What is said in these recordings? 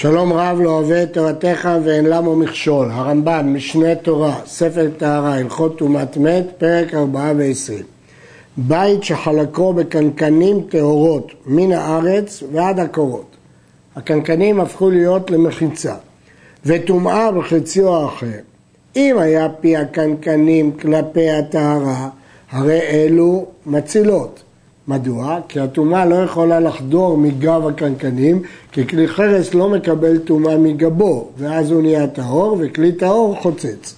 שלום רב לא אוהב את תורתך ואין למו מכשול. הרמב"ם, משנה תורה, ספר טהרה, הלכות טומאת מת, פרק 4 ועשרים. בית שחלקו בקנקנים טהורות מן הארץ ועד הקורות. הקנקנים הפכו להיות למחיצה, וטומאה בחציו האחר. אם היה פי הקנקנים כלפי הטהרה, הרי אלו מצילות. מדוע? כי הטומאה לא יכולה לחדור מגב הקנקנים, כי כלי חרס לא מקבל טומאה מגבו, ואז הוא נהיה טהור, וכלי טהור חוצץ.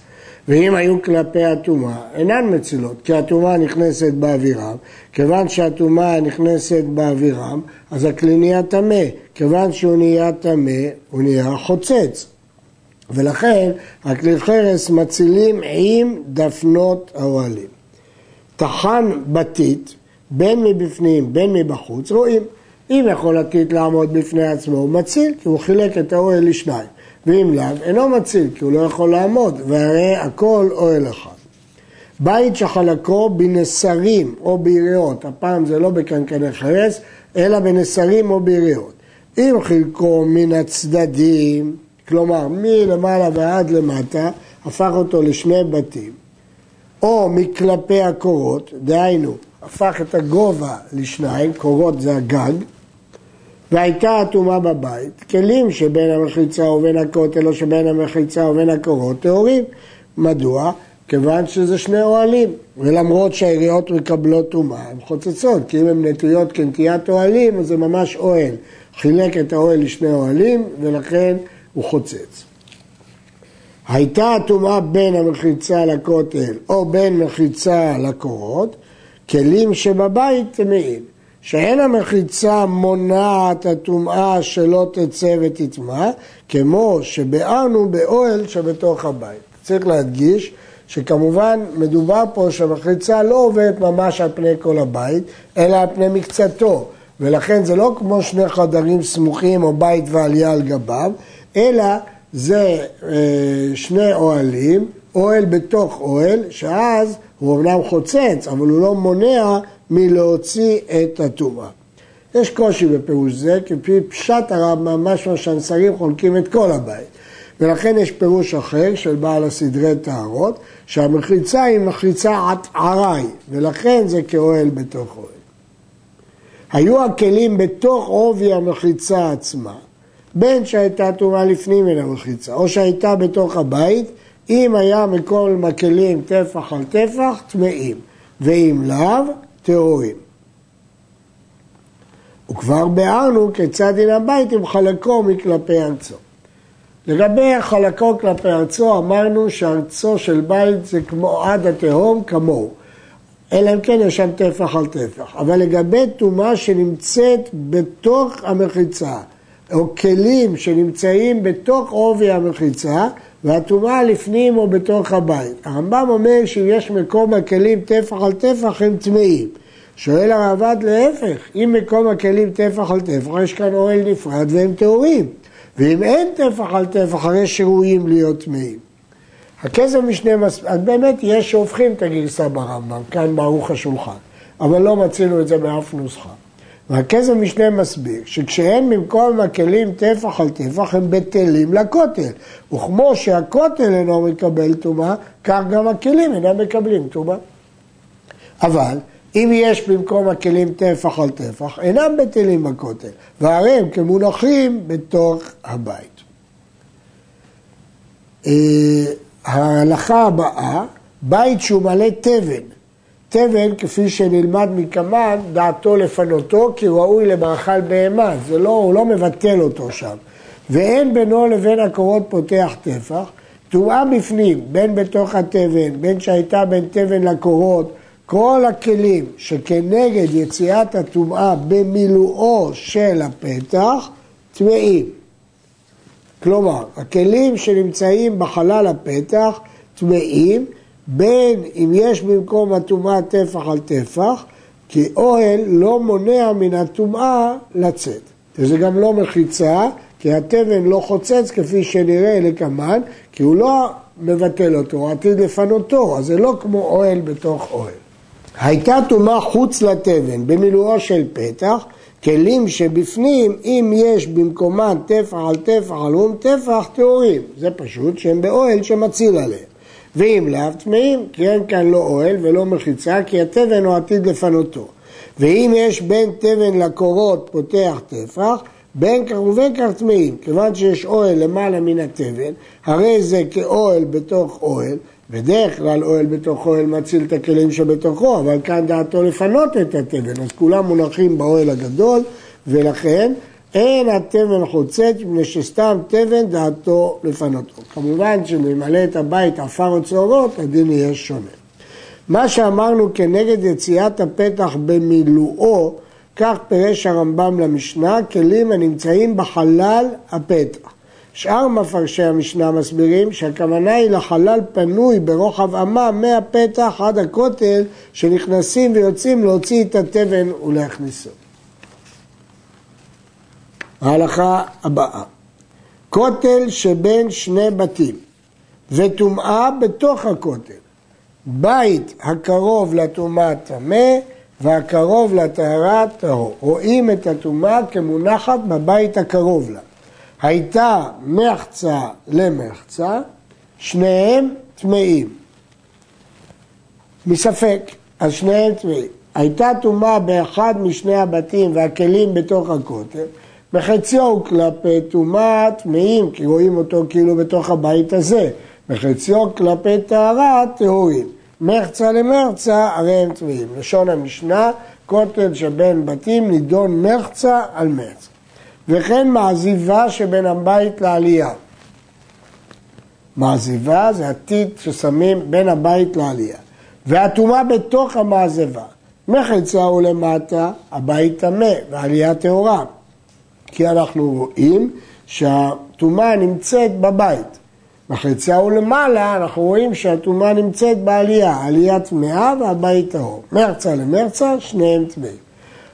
ואם היו כלפי הטומאה, אינן מצילות, כי הטומאה נכנסת באווירם, כיוון שהטומאה נכנסת באווירם, אז הכלי נהיה טמא, כיוון שהוא נהיה טמא, הוא נהיה חוצץ. ולכן הכלי חרס מצילים עם דפנות האוהלים. טחן בתית בין מבפנים בין מבחוץ, רואים. אם יכול הטיט לעמוד בפני עצמו, הוא מציל, כי הוא חילק את האוהל לשניים. ואם לאו, אינו מציל, כי הוא לא יכול לעמוד, והרי הכל אוהל אחד. בית שחלקו בנסרים או ביריעות, הפעם זה לא בקנקני חרס, אלא בנסרים או ביריעות. אם חלקו מן הצדדים, כלומר מלמעלה ועד למטה, הפך אותו לשני בתים, או מכלפי הקורות, דהיינו הפך את הגובה לשניים, קורות זה הגג, והייתה אטומה בבית, כלים שבין המחיצה ובין הכותל או שבין המחיצה ובין הקורות טהורים. מדוע? כיוון שזה שני אוהלים, ולמרות שהעיריות מקבלות טומאה, הן חוצצות, כי אם הן נטויות כנטיית אוהלים, אז זה ממש אוהל. חילק את האוהל לשני אוהלים, ולכן הוא חוצץ. הייתה הטומאה בין המחיצה לכותל או בין מחיצה לקורות, כלים שבבית טמאים, שאין המחיצה מונעת הטומאה שלא תצא ותטמא, כמו שביארנו באוהל שבתוך הבית. צריך להדגיש שכמובן מדובר פה שהמחיצה לא עוברת ממש על פני כל הבית, אלא על פני מקצתו, ולכן זה לא כמו שני חדרים סמוכים או בית ועלייה על גביו, אלא זה אה, שני אוהלים, אוהל בתוך אוהל, שאז הוא אמנם חוצץ, אבל הוא לא מונע מלהוציא את הטומאה. יש קושי בפירוש זה, כפי פשט הרמב"ם, משמע שהנסרים חולקים את כל הבית. ולכן יש פירוש אחר של בעל הסדרי טהרות, שהמחיצה היא מחיצה עראי, ולכן זה כאוהל בתוך אוהל. היו הכלים בתוך עובי המחיצה עצמה, בין שהייתה טומאה לפנים מן המחיצה, או שהייתה בתוך הבית, אם היה מכל מקלים טפח על טפח, טמאים, ואם לאו, טהורים. וכבר ביארנו כיצד דין הבית עם חלקו מכלפי ארצו. לגבי חלקו כלפי ארצו, אמרנו שארצו של בית זה כמו עד התהום כמוהו. אלא אם כן יש שם טפח על טפח. אבל לגבי טומאה שנמצאת בתוך המחיצה, או כלים שנמצאים בתוך עובי המחיצה, והטומאה לפנים או בתוך הבית. הרמב"ם אומר שאם יש מקום הכלים טפח על טפח הם טמאים. שואל הרעב"ד להפך, אם מקום הכלים טפח על טפח, יש כאן אוהל נפרד והם טהורים. ואם אין טפח על טפח, הרי שראויים להיות טמאים. הכסף משנה, מס... אז באמת יש שהופכים את הגרסה ברמב"ם, כאן ברוך השולחן, אבל לא מצינו את זה באף נוסחה. והכסף משנה מסביר שכשאין במקום הכלים טפח על טפח הם בטלים לכותל. וכמו שהכותל אינו מקבל טומאה, כך גם הכלים אינם מקבלים טומאה. אבל אם יש במקום הכלים טפח על טפח, אינם בטלים בכותל, והרי הם כמונחים בתוך הבית. אה, ההלכה הבאה, בית שהוא מלא תבן, תבן, כפי שנלמד מקמן, דעתו לפנותו, כי הוא ראוי למאכל בהמה, זה לא, הוא לא מבטל אותו שם. ואין בינו לבין הקורות פותח טפח, טומאה בפנים, בין בתוך התבן, בין שהייתה בין תבן לקורות, כל הכלים שכנגד יציאת הטומאה במילואו של הפתח, טמאים. כלומר, הכלים שנמצאים בחלל הפתח, טמאים, בין אם יש במקום הטומאה טפח על טפח, כי אוהל לא מונע מן הטומאה לצאת. וזה גם לא מחיצה, כי התבן לא חוצץ כפי שנראה לקמן, כי הוא לא מבטל אותו, הוא עתיד לפנותו, אז זה לא כמו אוהל בתוך אוהל. הייתה טומאה חוץ לתבן במילואו של פתח, כלים שבפנים, אם יש במקומן טפח על טפח על אום טפח, טהורים. זה פשוט שהם באוהל שמציל עליהם. ואם לאו טמאים, כי אין כאן לא אוהל ולא מחיצה, כי התבן הוא עתיד לפנותו. ואם יש בין תבן לקורות פותח טפח, בין כך ובין כך טמאים. כיוון שיש אוהל למעלה מן התבן, הרי זה כאוהל בתוך אוהל, בדרך כלל אוהל בתוך אוהל מציל את הכלים שבתוכו, אבל כאן דעתו לפנות את התבן, אז כולם מונחים באוהל הגדול, ולכן אין התבן חוצץ, מפני שסתם תבן דעתו לפנותו. כמובן שממלא את הבית עפר או צהורות, הדין יהיה שונה. מה שאמרנו כנגד יציאת הפתח במילואו, כך פירש הרמב"ם למשנה, כלים הנמצאים בחלל הפתח. שאר מפרשי המשנה מסבירים שהכוונה היא לחלל פנוי ברוחב אמה מהפתח עד הכותל שנכנסים ויוצאים להוציא את התבן ולהכניסו. ההלכה הבאה כותל שבין שני בתים וטומאה בתוך הכותל בית הקרוב לטומאה טמא והקרוב לטהרה טהור רואים את הטומאה כמונחת בבית הקרוב לה הייתה מחצה למחצה, שניהם טמאים. מספק, אז שניהם טמאים. הייתה טומאה באחד משני הבתים והכלים בתוך הכותל, בחציו כלפי טומאה טמאים, כי רואים אותו כאילו בתוך הבית הזה, בחציו כלפי טהרה טהורים. מחצה למחצה הרי הם טמאים. לשון המשנה, כותל שבין בתים נידון מחצה על מחצה. וכן מעזיבה שבין הבית לעלייה. מעזיבה זה הטיט ששמים בין הבית לעלייה. והטומאה בתוך המעזבה. מחצה ולמטה הבית טמא והעלייה טהורה. כי אנחנו רואים שהטומאה נמצאת בבית. מחצה ולמעלה אנחנו רואים שהטומאה נמצאת בעלייה, עלייה טמאה והבית טהור. מרצה למרצה שניהם טמאים.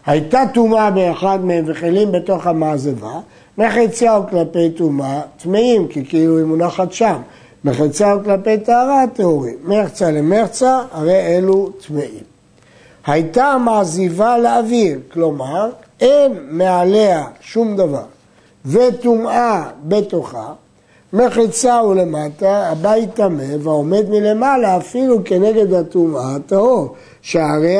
הייתה טומאה באחד מהם וכלים בתוך המעזבה, מחציהו כלפי טומאה טמאים, כי כאילו היא מונחת שם. מחציהו כלפי טהרה טהורים. מחצה למחצה, הרי אלו טמאים. הייתה המעזיבה לאוויר, כלומר, אין מעליה שום דבר, וטומאה בתוכה, מחיצה ולמטה, הבית טמא והעומד מלמעלה אפילו כנגד הטומאה הטהור, שהרי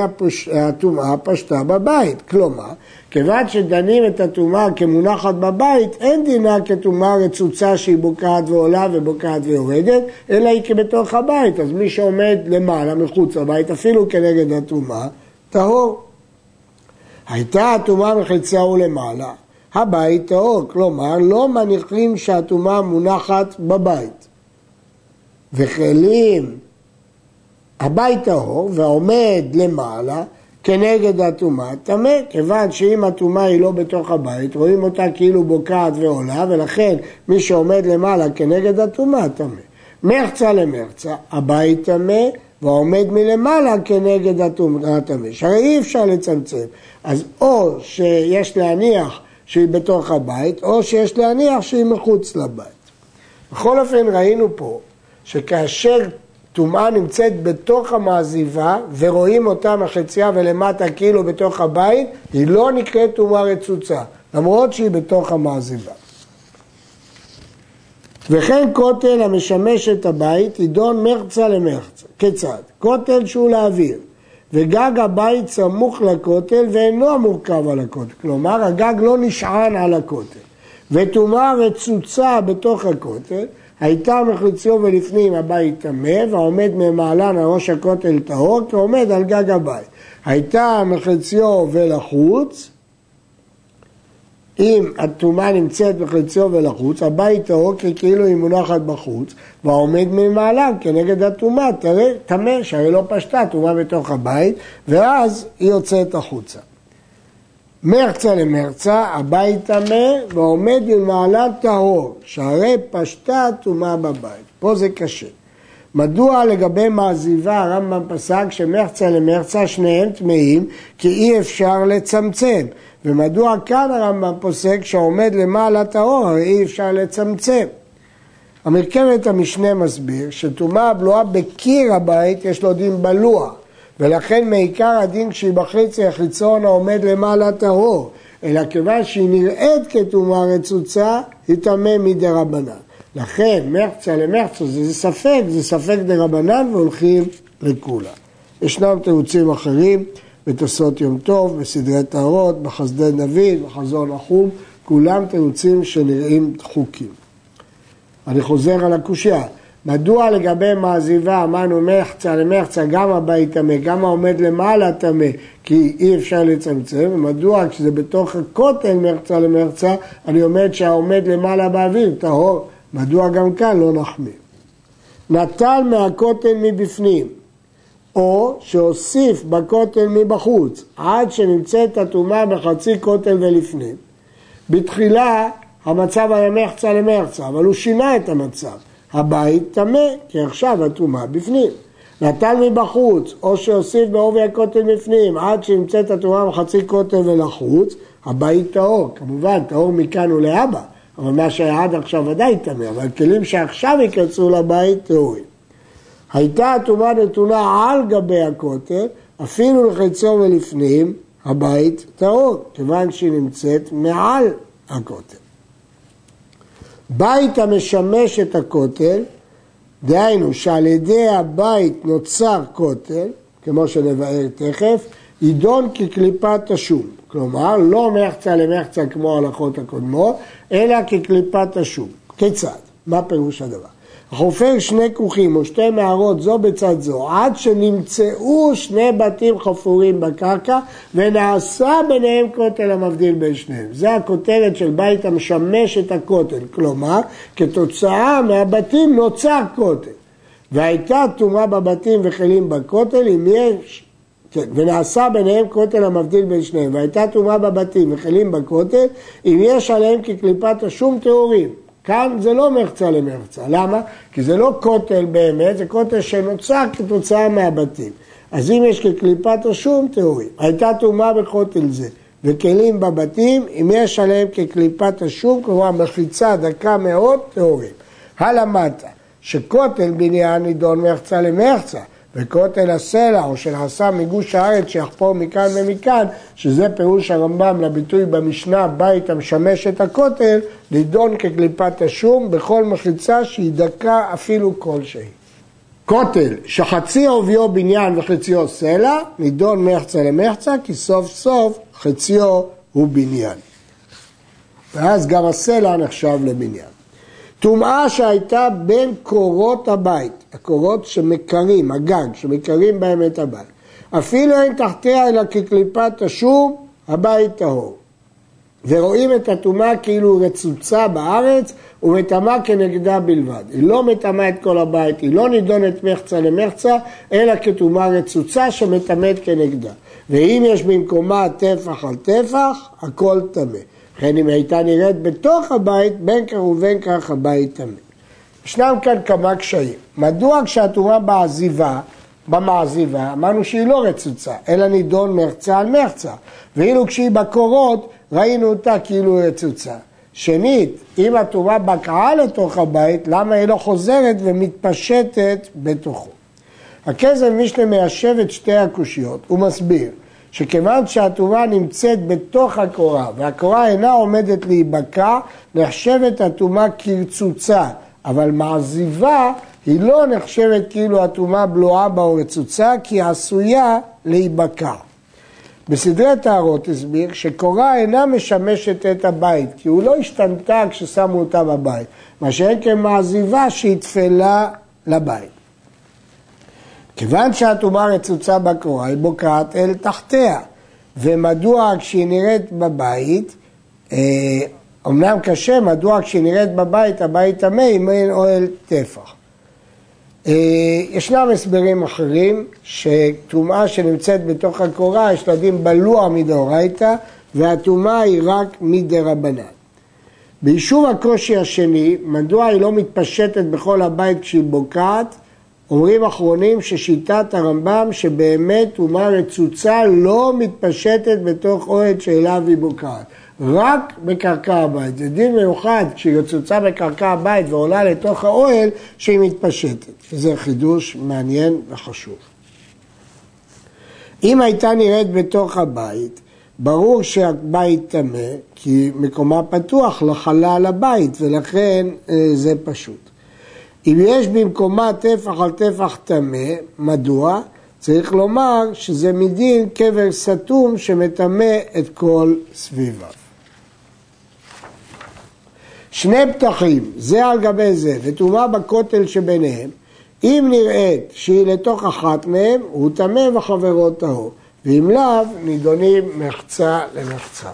הטומאה פשטה בבית. כלומר, כיוון שדנים את הטומאה כמונחת בבית, אין דינה כטומאה רצוצה שהיא בוקעת ועולה ובוקעת ויורדת, אלא היא כבתוך הבית. אז מי שעומד למעלה, מחוץ לבית, אפילו כנגד הטומאה, טהור. הייתה הטומאה מחיצה ולמעלה, הבית טהור, כלומר לא מניחים שהטומאה מונחת בבית. וכלים הבית טהור והעומד למעלה כנגד הטומאה טמא, כיוון שאם הטומאה היא לא בתוך הבית, רואים אותה כאילו בוקעת ועולה, ולכן מי שעומד למעלה כנגד הטומאה טמא. מחצה למחצה, הבית טמא, והעומד מלמעלה כנגד הטומאה טמא. שהרי אי אפשר לצמצם. אז או שיש להניח שהיא בתוך הבית, או שיש להניח שהיא מחוץ לבית. בכל אופן ראינו פה שכאשר טומאה נמצאת בתוך המעזיבה ורואים אותה מחציה ולמטה כאילו בתוך הבית, היא לא נקראת טומאה רצוצה, למרות שהיא בתוך המעזיבה. וכן כותל המשמש את הבית ידון מחצה למחצה. כיצד? כותל שהוא לאוויר, וגג הבית סמוך לכותל ואינו מורכב על הכותל. כלומר, הגג לא נשען על הכותל. וטומאה רצוצה בתוך הכותל, הייתה מחוציו ולפנים הבית טמא, והעומד ממעלן על ראש הכותל טהור, כי עומד על גג הבית. הייתה מחציו ולחוץ, אם הטומאה נמצאת בחציו ולחוץ, הבית טהור כאילו היא מונחת בחוץ, והעומד ממעלה כנגד הטומאה, טמא, שהרי לא פשטה טומאה בתוך הבית, ואז היא יוצאת החוצה. מרצה למרצה, הבית טמא, ועומד ממעלה טהור, שהרי פשטה טומאה בבית. פה זה קשה. מדוע לגבי מעזיבה הרמב"ם פסק שמרצה למרצה שניהם טמאים כי אי אפשר לצמצם ומדוע כאן הרמב"ם פוסק שהעומד למעלה טהור אי אפשר לצמצם המרכבת המשנה מסביר שטומאה הבלועה בקיר הבית יש לו דין בלוע ולכן מעיקר הדין כשהיא בחצי החיצון העומד למעלה טהור אלא כיוון שהיא נראית כטומאה רצוצה, היא טמא מדי רבנן. לכן מחצה למחצה זה ספק, זה ספק דה רבנן והולכים לכולה. ישנם תירוצים אחרים בתוספות יום טוב, בסדרי טהרות, בחסדי דוד, בחזון החום, כולם תירוצים שנראים דחוקים. אני חוזר על הקושייה. מדוע לגבי מעזיבה אמרנו מחצה למחצה גם הבית טמא, גם העומד למעלה טמא, כי אי אפשר לצמצם, ומדוע כשזה בתוך הכותל מחצה למחצה, אני עומד שהעומד למעלה באוויר טהור, מדוע גם כאן לא נחמיר? נטל מהכותל מבפנים, או שהוסיף בכותל מבחוץ, עד שנמצאת הטומאה בחצי כותל ולפנים. בתחילה המצב היה מחצה למחצה, אבל הוא שינה את המצב. הבית טמא, כי עכשיו הטומאה בפנים. נטל מבחוץ, או שהוסיף בעובי הכותל בפנים, עד שנמצאת הטומאה בחצי כותל ולחוץ, הבית טהור. כמובן, טהור מכאן ולהבא, אבל מה שהיה עד עכשיו ודאי טמא, אבל כלים שעכשיו ייכנסו לבית טהורים. הייתה הטומאה נתונה על גבי הכותל, אפילו לחצו ולפנים, הבית טהור, כיוון שהיא נמצאת מעל הכותל. בית המשמש את הכותל, דהיינו שעל ידי הבית נוצר כותל, כמו שנבאר תכף, יידון כקליפת השום. כלומר, לא מחצה למחצה כמו ההלכות הקודמות, אלא כקליפת השום. כיצד? מה פירוש הדבר? חופר שני כוכים או שתי מערות זו בצד זו, עד שנמצאו שני בתים חפורים בקרקע ונעשה ביניהם כותל המבדיל בין שניהם. זה הכותרת של בית המשמש את הכותל, כלומר, כתוצאה מהבתים נוצר כותל. והייתה טומאה בבתים וכלים בכותל, אם יש כן, ונעשה ביניהם כותל המבדיל בין שניהם, והייתה טומאה בבתים וכלים בכותל, אם יש עליהם כקליפת השום טהורים. כאן זה לא מחצה למחצה, למה? כי זה לא כותל באמת, זה כותל שנוצר כתוצאה מהבתים. אז אם יש כקליפת השום, טהורים. הייתה טומאה בכותל זה, וכלים בבתים, אם יש עליהם כקליפת השום, כלומר מחיצה דקה מאוד, טהורים. הלמדת שכותל בניין נידון מחצה למחצה, וכותל הסלע, או שנעשה מגוש הארץ שיחפור מכאן ומכאן, שזה פירוש הרמב"ם לביטוי במשנה, בית המשמש את הכותל, נידון כקליפת השום בכל מחיצה שהיא דקה אפילו כלשהי. כותל שחצי עוביו בניין וחציו סלע, נידון מחצה למחצה, כי סוף סוף חציו הוא בניין. ואז גם הסלע נחשב לבניין. טומאה שהייתה בין קורות הבית, הקורות שמקרים, הגג, שמקרים בהם את הבית. אפילו אין תחתיה אלא כקליפת השום, הבית טהור. ורואים את הטומאה כאילו רצוצה בארץ ומטמאה כנגדה בלבד. היא לא מטמאה את כל הבית, היא לא נידונת מחצה למחצה, אלא כטומאה רצוצה שמטמאת כנגדה. ואם יש במקומה טפח על טפח, הכל טמא. וכן אם הייתה נראית בתוך הבית, בין כך ובין כך הבית טמא. ישנם כאן כמה קשיים. מדוע כשהתורה בעזיבה, במעזיבה, אמרנו שהיא לא רצוצה, אלא נידון מחצה על מחצה. ואילו כשהיא בקורות, ראינו אותה כאילו רצוצה. שנית, אם התורה בקעה לתוך הבית, למה היא לא חוזרת ומתפשטת בתוכו? הכסף משנה מיישב את שתי הקושיות, הוא מסביר שכיוון שהטומאה נמצאת בתוך הקורה והקורה אינה עומדת להיבקע, נחשבת הטומאה כרצוצה, אבל מעזיבה היא לא נחשבת כאילו הטומאה בלועה בה או רצוצה, כי היא עשויה להיבקע. בסדרי טהרות הסביר שקורה אינה משמשת את הבית, כי הוא לא השתנתה כששמו אותה בבית, מה שאין כמעזיבה שהיא תפלה לבית. כיוון שהטומאה רצוצה בקורה, היא בוקעת אל תחתיה. ומדוע כשהיא נראית בבית, אומנם אה, קשה, מדוע כשהיא נראית בבית, הבית טמא, אם אין אוהל טפח. אה, ישנם הסברים אחרים, שטומאה שנמצאת בתוך הקורה, יש לדין בלוע מדאורייתא, והטומאה היא רק מדרבנן. ביישוב הקושי השני, מדוע היא לא מתפשטת בכל הבית כשהיא בוקעת? אומרים אחרונים ששיטת הרמב"ם שבאמת טומאה רצוצה לא מתפשטת בתוך אוהד שאליו היא בוקעת, רק בקרקע הבית. זה דין מיוחד כשהיא רצוצה בקרקע הבית ועולה לתוך האוהל שהיא מתפשטת. זה חידוש מעניין וחשוב. אם הייתה נראית בתוך הבית, ברור שהבית טמא, כי מקומה פתוח לחלל הבית, ולכן אה, זה פשוט. אם יש במקומה טפח על טפח טמא, מדוע? צריך לומר שזה מדין קבר סתום שמטמא את כל סביביו. שני פתחים, זה על גבי זה, וטומאה בכותל שביניהם, אם נראית שהיא לתוך אחת מהם, הוא טמא וחברו טהור, ואם לאו, נידונים מחצה למחצה.